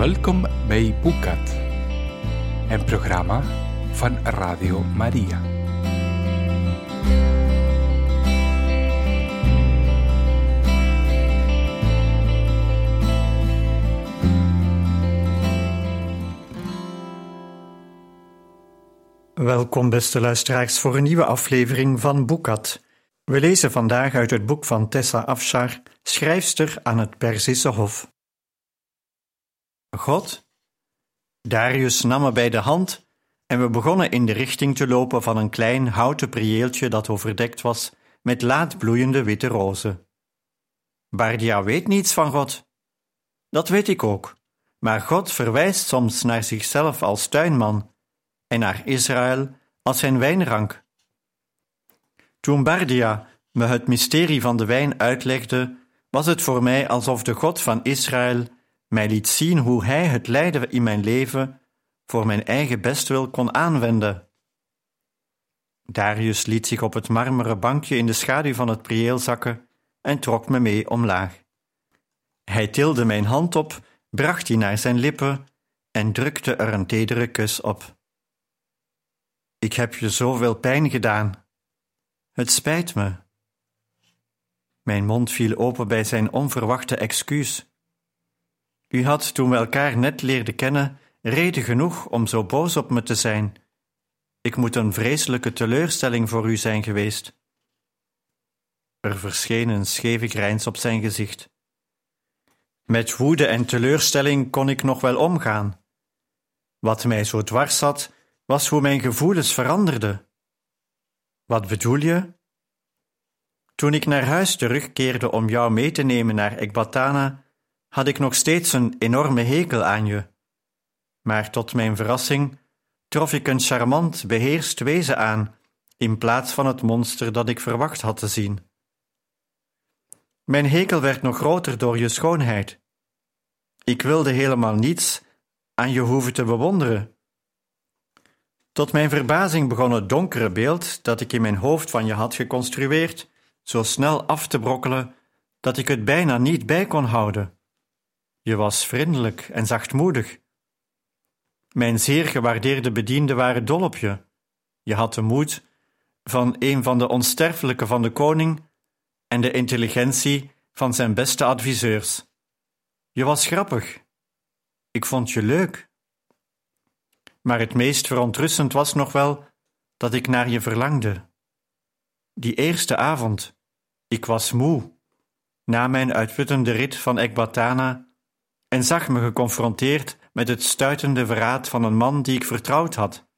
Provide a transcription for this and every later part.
Welkom bij Boekat, een programma van Radio Maria. Welkom, beste luisteraars, voor een nieuwe aflevering van Boekat. We lezen vandaag uit het boek van Tessa Afshar, schrijfster aan het Perzische Hof. God? Darius nam me bij de hand en we begonnen in de richting te lopen van een klein houten prieeltje dat overdekt was met laatbloeiende witte rozen. Bardia weet niets van God. Dat weet ik ook, maar God verwijst soms naar zichzelf als tuinman en naar Israël als zijn wijnrank. Toen Bardia me het mysterie van de wijn uitlegde, was het voor mij alsof de God van Israël mij liet zien hoe hij het lijden in mijn leven voor mijn eigen bestwil kon aanwenden. Darius liet zich op het marmeren bankje in de schaduw van het prieel zakken en trok me mee omlaag. Hij tilde mijn hand op, bracht die naar zijn lippen en drukte er een tedere kus op. Ik heb je zoveel pijn gedaan. Het spijt me. Mijn mond viel open bij zijn onverwachte excuus. U had, toen we elkaar net leerden kennen, reden genoeg om zo boos op me te zijn. Ik moet een vreselijke teleurstelling voor u zijn geweest. Er verscheen een scheve grijns op zijn gezicht. Met woede en teleurstelling kon ik nog wel omgaan. Wat mij zo dwars zat, was hoe mijn gevoelens veranderden. Wat bedoel je? Toen ik naar huis terugkeerde om jou mee te nemen naar Ekbatana, had ik nog steeds een enorme hekel aan je. Maar tot mijn verrassing trof ik een charmant, beheerst wezen aan, in plaats van het monster dat ik verwacht had te zien. Mijn hekel werd nog groter door je schoonheid. Ik wilde helemaal niets aan je hoeven te bewonderen. Tot mijn verbazing begon het donkere beeld dat ik in mijn hoofd van je had geconstrueerd zo snel af te brokkelen dat ik het bijna niet bij kon houden. Je was vriendelijk en zachtmoedig. Mijn zeer gewaardeerde bedienden waren dol op je. Je had de moed van een van de onsterfelijke van de koning en de intelligentie van zijn beste adviseurs. Je was grappig. Ik vond je leuk. Maar het meest verontrustend was nog wel dat ik naar je verlangde. Die eerste avond, ik was moe, na mijn uitputtende rit van Ekbatana, en zag me geconfronteerd met het stuitende verraad van een man die ik vertrouwd had.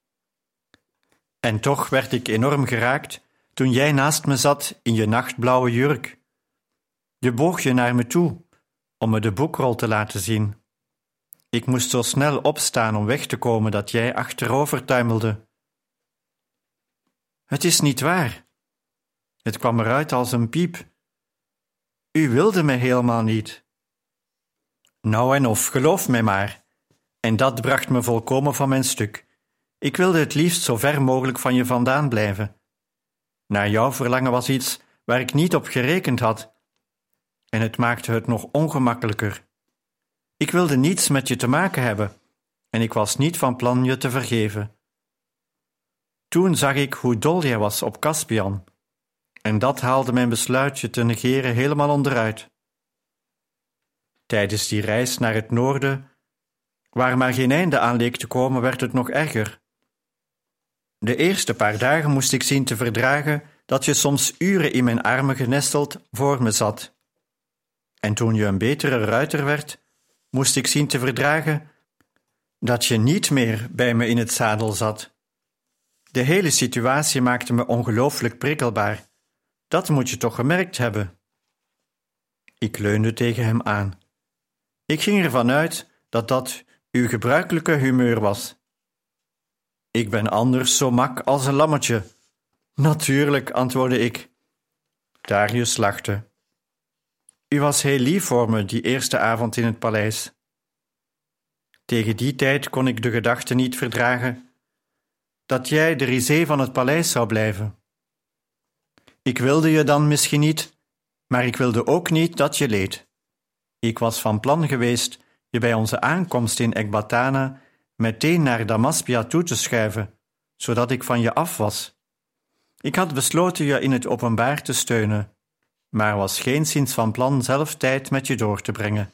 En toch werd ik enorm geraakt toen jij naast me zat in je nachtblauwe jurk. Je boog je naar me toe om me de boekrol te laten zien. Ik moest zo snel opstaan om weg te komen dat jij achterover tuimelde. Het is niet waar. Het kwam eruit als een piep. U wilde me helemaal niet. Nou en of, geloof mij maar. En dat bracht me volkomen van mijn stuk. Ik wilde het liefst zo ver mogelijk van je vandaan blijven. Naar jouw verlangen was iets waar ik niet op gerekend had, en het maakte het nog ongemakkelijker. Ik wilde niets met je te maken hebben, en ik was niet van plan je te vergeven. Toen zag ik hoe dol jij was op Caspian, en dat haalde mijn besluit je te negeren helemaal onderuit. Tijdens die reis naar het noorden, waar maar geen einde aan leek te komen, werd het nog erger. De eerste paar dagen moest ik zien te verdragen dat je soms uren in mijn armen genesteld voor me zat. En toen je een betere ruiter werd, moest ik zien te verdragen dat je niet meer bij me in het zadel zat. De hele situatie maakte me ongelooflijk prikkelbaar. Dat moet je toch gemerkt hebben. Ik leunde tegen hem aan. Ik ging ervan uit dat dat uw gebruikelijke humeur was. Ik ben anders zo mak als een lammetje. Natuurlijk, antwoordde ik. Darius lachte. U was heel lief voor me die eerste avond in het paleis. Tegen die tijd kon ik de gedachte niet verdragen dat jij de risée van het paleis zou blijven. Ik wilde je dan misschien niet, maar ik wilde ook niet dat je leed. Ik was van plan geweest je bij onze aankomst in Ekbatana meteen naar Damaspia toe te schuiven, zodat ik van je af was. Ik had besloten je in het openbaar te steunen, maar was geenszins van plan zelf tijd met je door te brengen.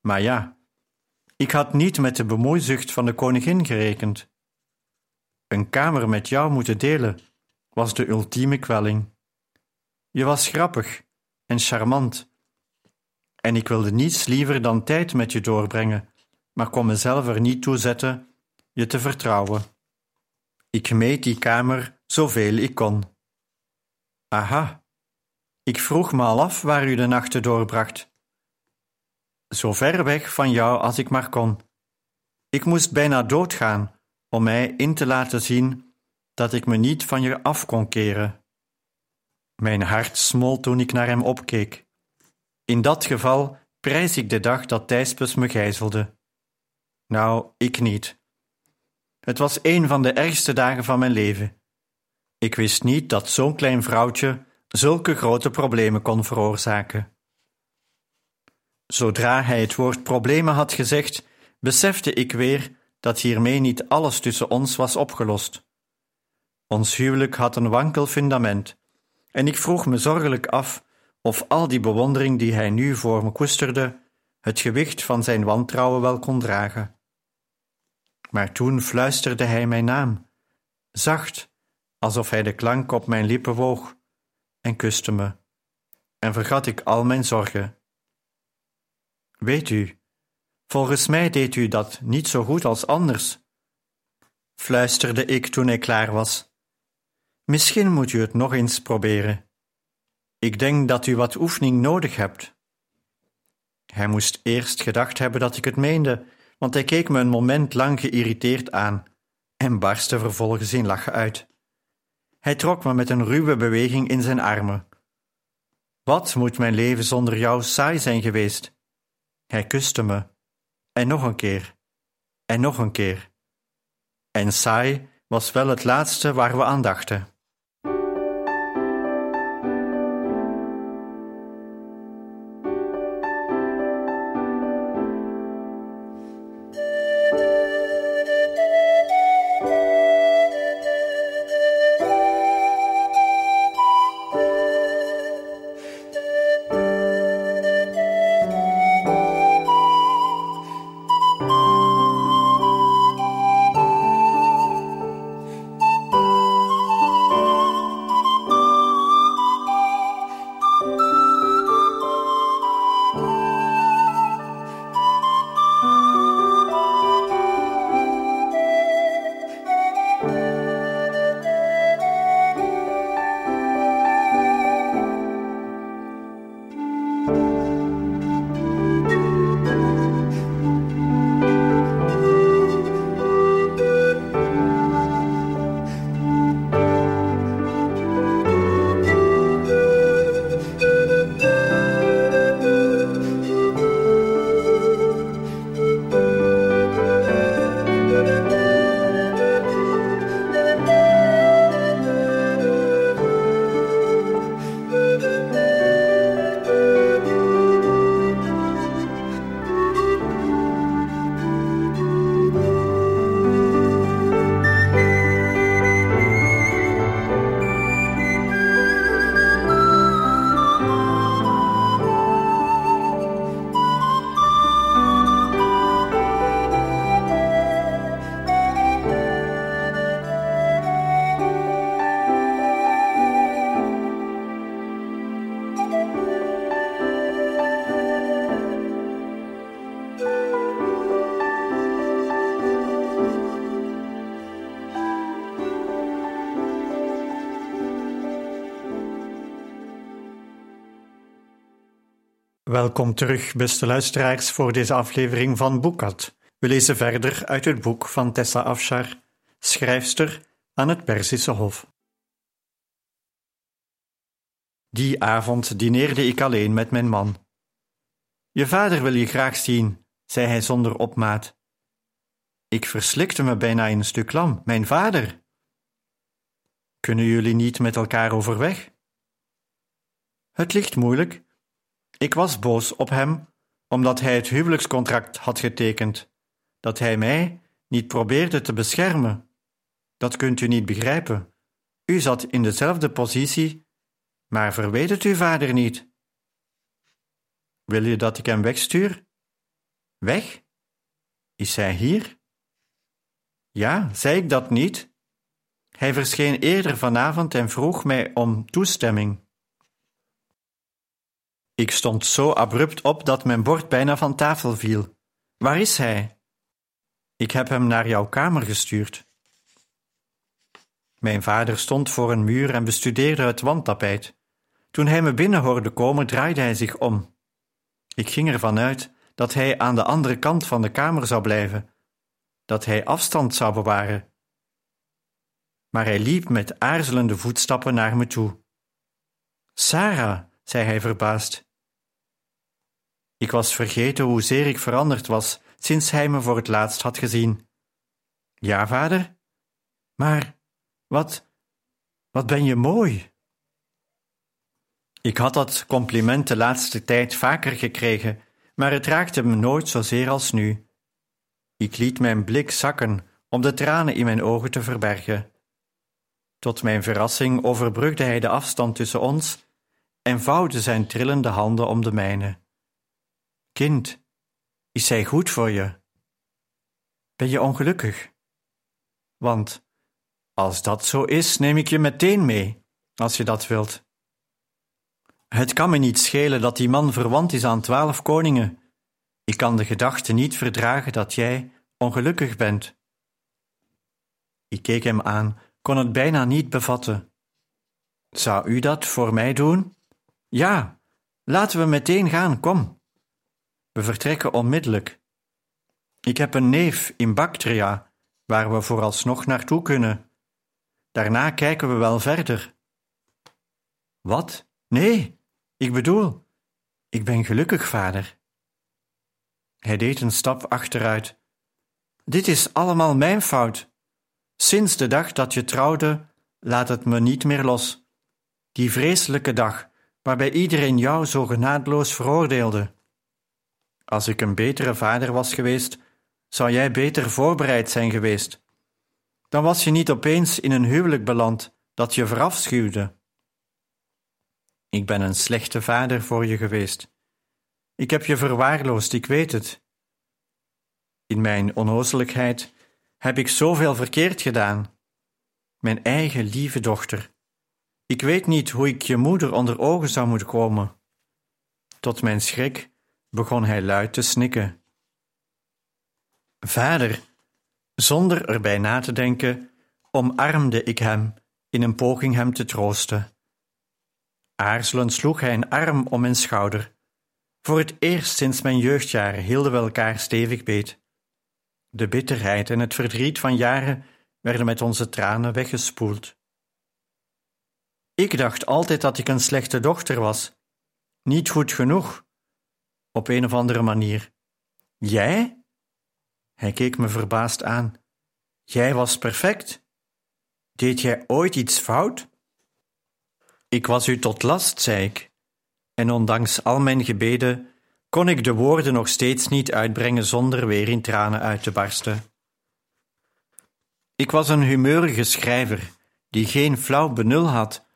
Maar ja, ik had niet met de bemoeizucht van de koningin gerekend. Een kamer met jou moeten delen was de ultieme kwelling. Je was grappig en charmant, en ik wilde niets liever dan tijd met je doorbrengen, maar kon mezelf er niet toe zetten je te vertrouwen. Ik meet die kamer zoveel ik kon. Aha, ik vroeg me al af waar u de nachten doorbracht. Zo ver weg van jou als ik maar kon. Ik moest bijna doodgaan om mij in te laten zien dat ik me niet van je af kon keren. Mijn hart smolt toen ik naar hem opkeek. In dat geval prijs ik de dag dat Thijspes me gijzelde. Nou, ik niet. Het was een van de ergste dagen van mijn leven. Ik wist niet dat zo'n klein vrouwtje zulke grote problemen kon veroorzaken. Zodra hij het woord problemen had gezegd, besefte ik weer dat hiermee niet alles tussen ons was opgelost. Ons huwelijk had een wankel fundament, en ik vroeg me zorgelijk af of al die bewondering die hij nu voor me koesterde, het gewicht van zijn wantrouwen wel kon dragen. Maar toen fluisterde hij mijn naam, zacht, alsof hij de klank op mijn lippen woog, en kuste me, en vergat ik al mijn zorgen. Weet u, volgens mij deed u dat niet zo goed als anders, fluisterde ik toen hij klaar was. Misschien moet u het nog eens proberen. Ik denk dat u wat oefening nodig hebt. Hij moest eerst gedacht hebben dat ik het meende, want hij keek me een moment lang geïrriteerd aan en barstte vervolgens in lachen uit. Hij trok me met een ruwe beweging in zijn armen. Wat moet mijn leven zonder jou saai zijn geweest? Hij kuste me, en nog een keer, en nog een keer. En saai was wel het laatste waar we aan dachten. Welkom terug, beste luisteraars, voor deze aflevering van Boekat. We lezen verder uit het boek van Tessa Afshar, schrijfster aan het Perzische Hof. Die avond dineerde ik alleen met mijn man. Je vader wil je graag zien, zei hij zonder opmaat. Ik verslikte me bijna in een stuk lam. Mijn vader! Kunnen jullie niet met elkaar overweg? Het ligt moeilijk. Ik was boos op hem, omdat hij het huwelijkscontract had getekend, dat hij mij niet probeerde te beschermen. Dat kunt u niet begrijpen. U zat in dezelfde positie, maar verweet het uw vader niet. Wil je dat ik hem wegstuur? Weg? Is hij hier? Ja, zei ik dat niet? Hij verscheen eerder vanavond en vroeg mij om toestemming. Ik stond zo abrupt op dat mijn bord bijna van tafel viel. Waar is hij? Ik heb hem naar jouw kamer gestuurd. Mijn vader stond voor een muur en bestudeerde het wandtapijt. Toen hij me binnen hoorde komen, draaide hij zich om. Ik ging ervan uit dat hij aan de andere kant van de kamer zou blijven, dat hij afstand zou bewaren. Maar hij liep met aarzelende voetstappen naar me toe. Sarah, zei hij verbaasd. Ik was vergeten hoezeer ik veranderd was sinds hij me voor het laatst had gezien. Ja, vader? Maar wat, wat ben je mooi? Ik had dat compliment de laatste tijd vaker gekregen, maar het raakte me nooit zozeer als nu. Ik liet mijn blik zakken om de tranen in mijn ogen te verbergen. Tot mijn verrassing overbrugde hij de afstand tussen ons en vouwde zijn trillende handen om de mijne. Kind, is zij goed voor je? Ben je ongelukkig? Want als dat zo is, neem ik je meteen mee, als je dat wilt. Het kan me niet schelen dat die man verwant is aan twaalf koningen. Ik kan de gedachte niet verdragen dat jij ongelukkig bent. Ik keek hem aan, kon het bijna niet bevatten. Zou u dat voor mij doen? Ja, laten we meteen gaan, kom. We vertrekken onmiddellijk. Ik heb een neef in Bactria, waar we vooralsnog naartoe kunnen. Daarna kijken we wel verder. Wat? Nee, ik bedoel, ik ben gelukkig, vader. Hij deed een stap achteruit. Dit is allemaal mijn fout. Sinds de dag dat je trouwde, laat het me niet meer los. Die vreselijke dag, waarbij iedereen jou zo genadeloos veroordeelde. Als ik een betere vader was geweest, zou jij beter voorbereid zijn geweest. Dan was je niet opeens in een huwelijk beland dat je verafschuwde. Ik ben een slechte vader voor je geweest. Ik heb je verwaarloosd, ik weet het. In mijn onnozelijkheid heb ik zoveel verkeerd gedaan. Mijn eigen lieve dochter. Ik weet niet hoe ik je moeder onder ogen zou moeten komen. Tot mijn schrik begon hij luid te snikken. Vader, zonder erbij na te denken, omarmde ik hem in een poging hem te troosten. Aarzelend sloeg hij een arm om mijn schouder. Voor het eerst sinds mijn jeugdjaren hielden we elkaar stevig beet. De bitterheid en het verdriet van jaren werden met onze tranen weggespoeld. Ik dacht altijd dat ik een slechte dochter was, niet goed genoeg, op een of andere manier. Jij? Hij keek me verbaasd aan. Jij was perfect. Deed jij ooit iets fout? Ik was u tot last, zei ik, en ondanks al mijn gebeden kon ik de woorden nog steeds niet uitbrengen zonder weer in tranen uit te barsten. Ik was een humeurige schrijver die geen flauw benul had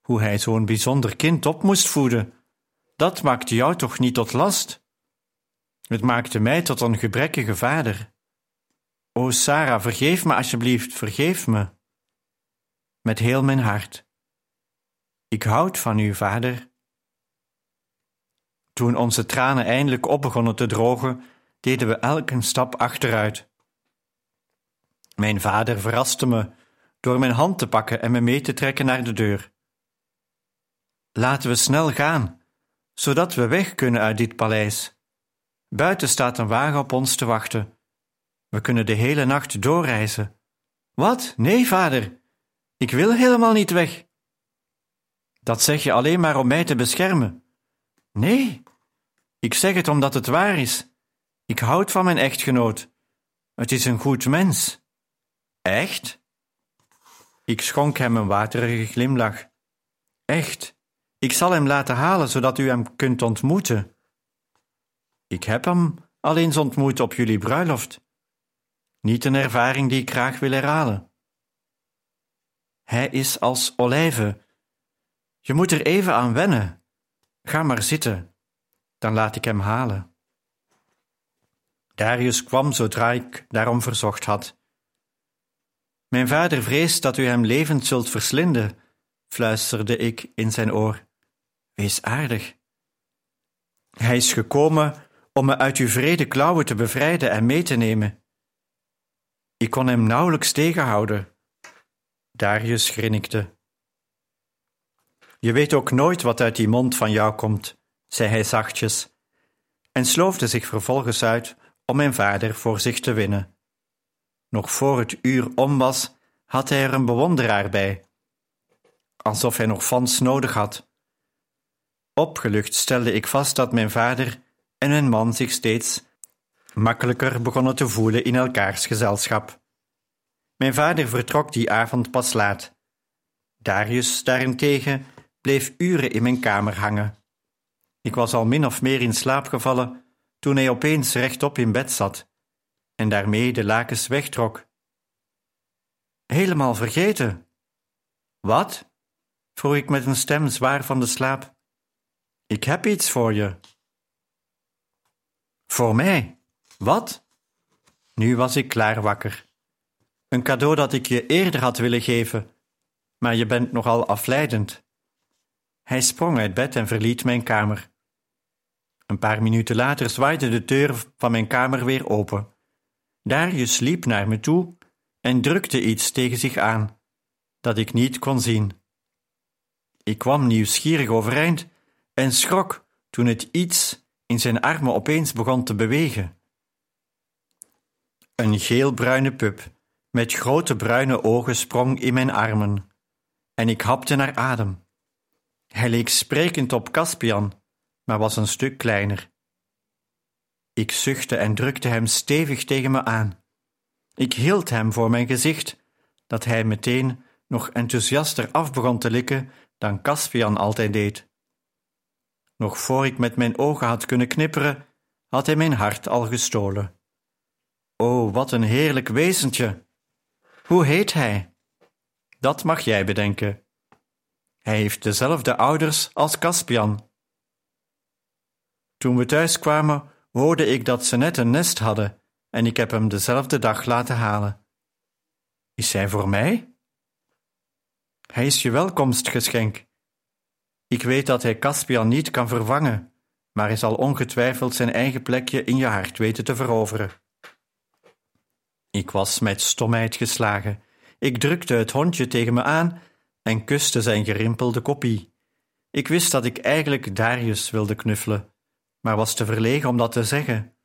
hoe hij zo'n bijzonder kind op moest voeden. Dat maakte jou toch niet tot last? Het maakte mij tot een gebrekkige vader. O Sarah, vergeef me alsjeblieft, vergeef me. Met heel mijn hart. Ik houd van u, vader. Toen onze tranen eindelijk op begonnen te drogen, deden we elk een stap achteruit. Mijn vader verraste me door mijn hand te pakken en me mee te trekken naar de deur. Laten we snel gaan, zodat we weg kunnen uit dit paleis. Buiten staat een wagen op ons te wachten. We kunnen de hele nacht doorreizen. Wat? Nee, vader. Ik wil helemaal niet weg. Dat zeg je alleen maar om mij te beschermen. Nee, ik zeg het omdat het waar is. Ik houd van mijn echtgenoot. Het is een goed mens. Echt? Ik schonk hem een waterige glimlach. Echt, ik zal hem laten halen zodat u hem kunt ontmoeten. Ik heb hem al eens ontmoet op jullie bruiloft. Niet een ervaring die ik graag wil herhalen. Hij is als olijven. Je moet er even aan wennen. Ga maar zitten, dan laat ik hem halen. Darius kwam zodra ik daarom verzocht had. Mijn vader vreest dat u hem levend zult verslinden, fluisterde ik in zijn oor. Wees aardig. Hij is gekomen om me uit uw vrede klauwen te bevrijden en mee te nemen. Ik kon hem nauwelijks tegenhouden. Darius grinnikte. Je weet ook nooit wat uit die mond van jou komt, zei hij zachtjes, en sloofde zich vervolgens uit om mijn vader voor zich te winnen. Nog voor het uur om was, had hij er een bewonderaar bij, alsof hij nog fans nodig had. Opgelucht stelde ik vast dat mijn vader en mijn man zich steeds makkelijker begonnen te voelen in elkaars gezelschap. Mijn vader vertrok die avond pas laat. Darius daarentegen bleef uren in mijn kamer hangen. Ik was al min of meer in slaap gevallen toen hij opeens rechtop in bed zat en daarmee de lakens wegtrok. Helemaal vergeten. Wat? vroeg ik met een stem zwaar van de slaap. Ik heb iets voor je. Voor mij? Wat? Nu was ik klaar wakker. Een cadeau dat ik je eerder had willen geven, maar je bent nogal afleidend. Hij sprong uit bed en verliet mijn kamer. Een paar minuten later zwaaide de deur van mijn kamer weer open. Darius liep naar me toe en drukte iets tegen zich aan, dat ik niet kon zien. Ik kwam nieuwsgierig overeind en schrok toen het iets in zijn armen opeens begon te bewegen. Een geelbruine pup met grote bruine ogen sprong in mijn armen, en ik hapte naar adem. Hij leek sprekend op Caspian, maar was een stuk kleiner. Ik zuchtte en drukte hem stevig tegen me aan. Ik hield hem voor mijn gezicht, dat hij meteen nog enthousiaster af begon te likken dan Caspian altijd deed. Nog voor ik met mijn ogen had kunnen knipperen, had hij mijn hart al gestolen. O, wat een heerlijk wezentje! Hoe heet hij? Dat mag jij bedenken. Hij heeft dezelfde ouders als Caspian. Toen we thuis kwamen, hoorde ik dat ze net een nest hadden en ik heb hem dezelfde dag laten halen. Is hij voor mij? Hij is je welkomstgeschenk. Ik weet dat hij Caspian niet kan vervangen, maar hij zal ongetwijfeld zijn eigen plekje in je hart weten te veroveren. Ik was met stomheid geslagen. Ik drukte het hondje tegen me aan en kuste zijn gerimpelde kopie. Ik wist dat ik eigenlijk Darius wilde knuffelen, maar was te verlegen om dat te zeggen.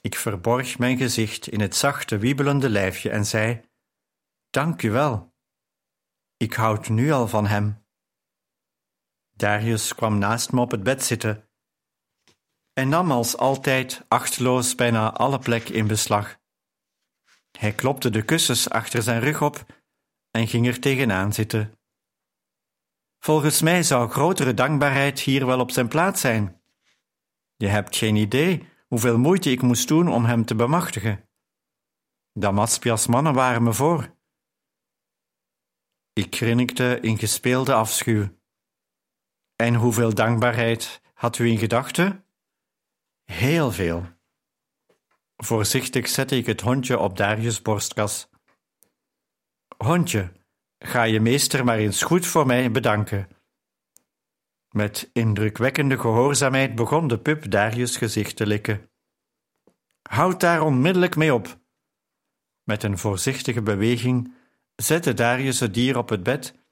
Ik verborg mijn gezicht in het zachte, wiebelende lijfje en zei: Dank u wel. Ik houd nu al van hem. Darius kwam naast me op het bed zitten en nam als altijd achteloos bijna alle plek in beslag. Hij klopte de kussens achter zijn rug op en ging er tegenaan zitten. Volgens mij zou grotere dankbaarheid hier wel op zijn plaats zijn. Je hebt geen idee hoeveel moeite ik moest doen om hem te bemachtigen. Damaspias mannen waren me voor. Ik grinnikte in gespeelde afschuw. En hoeveel dankbaarheid had u in gedachten? Heel veel. Voorzichtig zette ik het hondje op Darius' borstkas. Hondje, ga je meester maar eens goed voor mij bedanken. Met indrukwekkende gehoorzaamheid begon de pup Darius' gezicht te likken. Houd daar onmiddellijk mee op. Met een voorzichtige beweging zette Darius het dier op het bed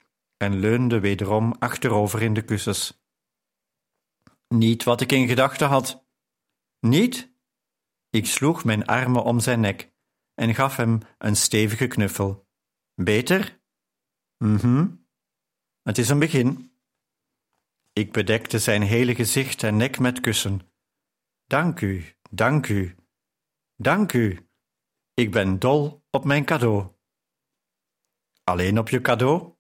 en leunde wederom achterover in de kussens. Niet wat ik in gedachten had. Niet? Ik sloeg mijn armen om zijn nek en gaf hem een stevige knuffel. Beter? Mhm. Het is een begin. Ik bedekte zijn hele gezicht en nek met kussen. Dank u, dank u, dank u. Ik ben dol op mijn cadeau. Alleen op je cadeau?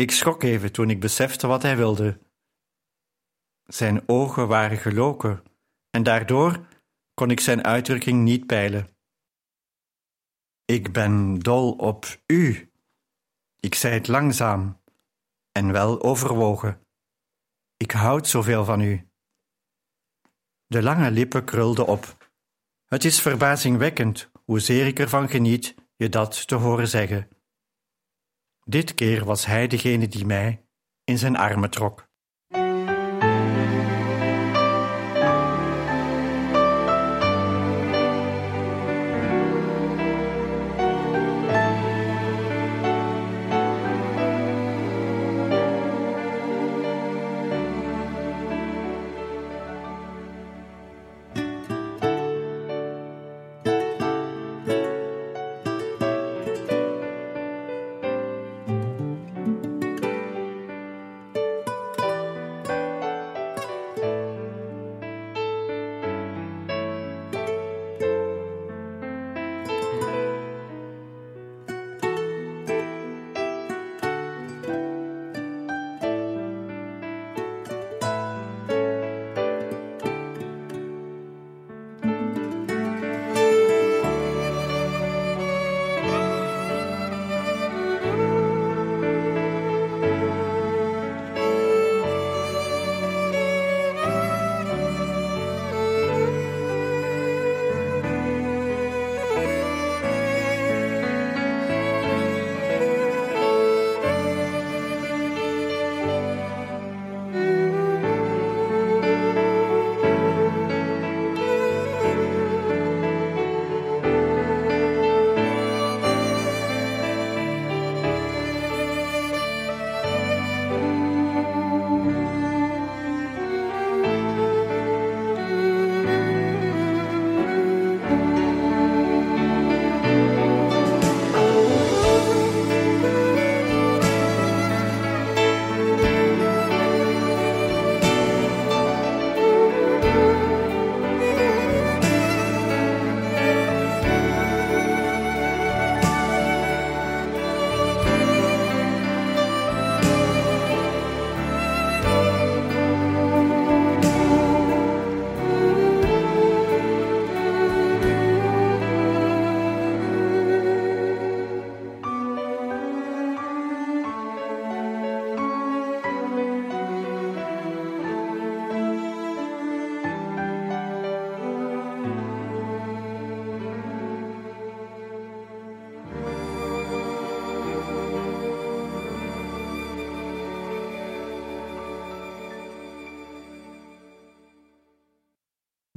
Ik schrok even toen ik besefte wat hij wilde. Zijn ogen waren geloken en daardoor kon ik zijn uitdrukking niet peilen. Ik ben dol op u. Ik zei het langzaam en wel overwogen. Ik houd zoveel van u. De lange lippen krulden op. Het is verbazingwekkend hoezeer ik ervan geniet je dat te horen zeggen. Dit keer was hij degene die mij in zijn armen trok.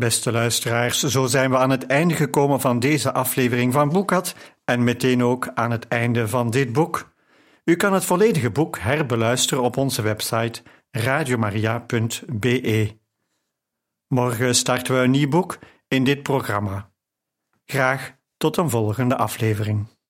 Beste luisteraars, zo zijn we aan het einde gekomen van deze aflevering van Boekat en meteen ook aan het einde van dit boek. U kan het volledige boek herbeluisteren op onze website radiomaria.be. Morgen starten we een nieuw boek in dit programma. Graag tot een volgende aflevering.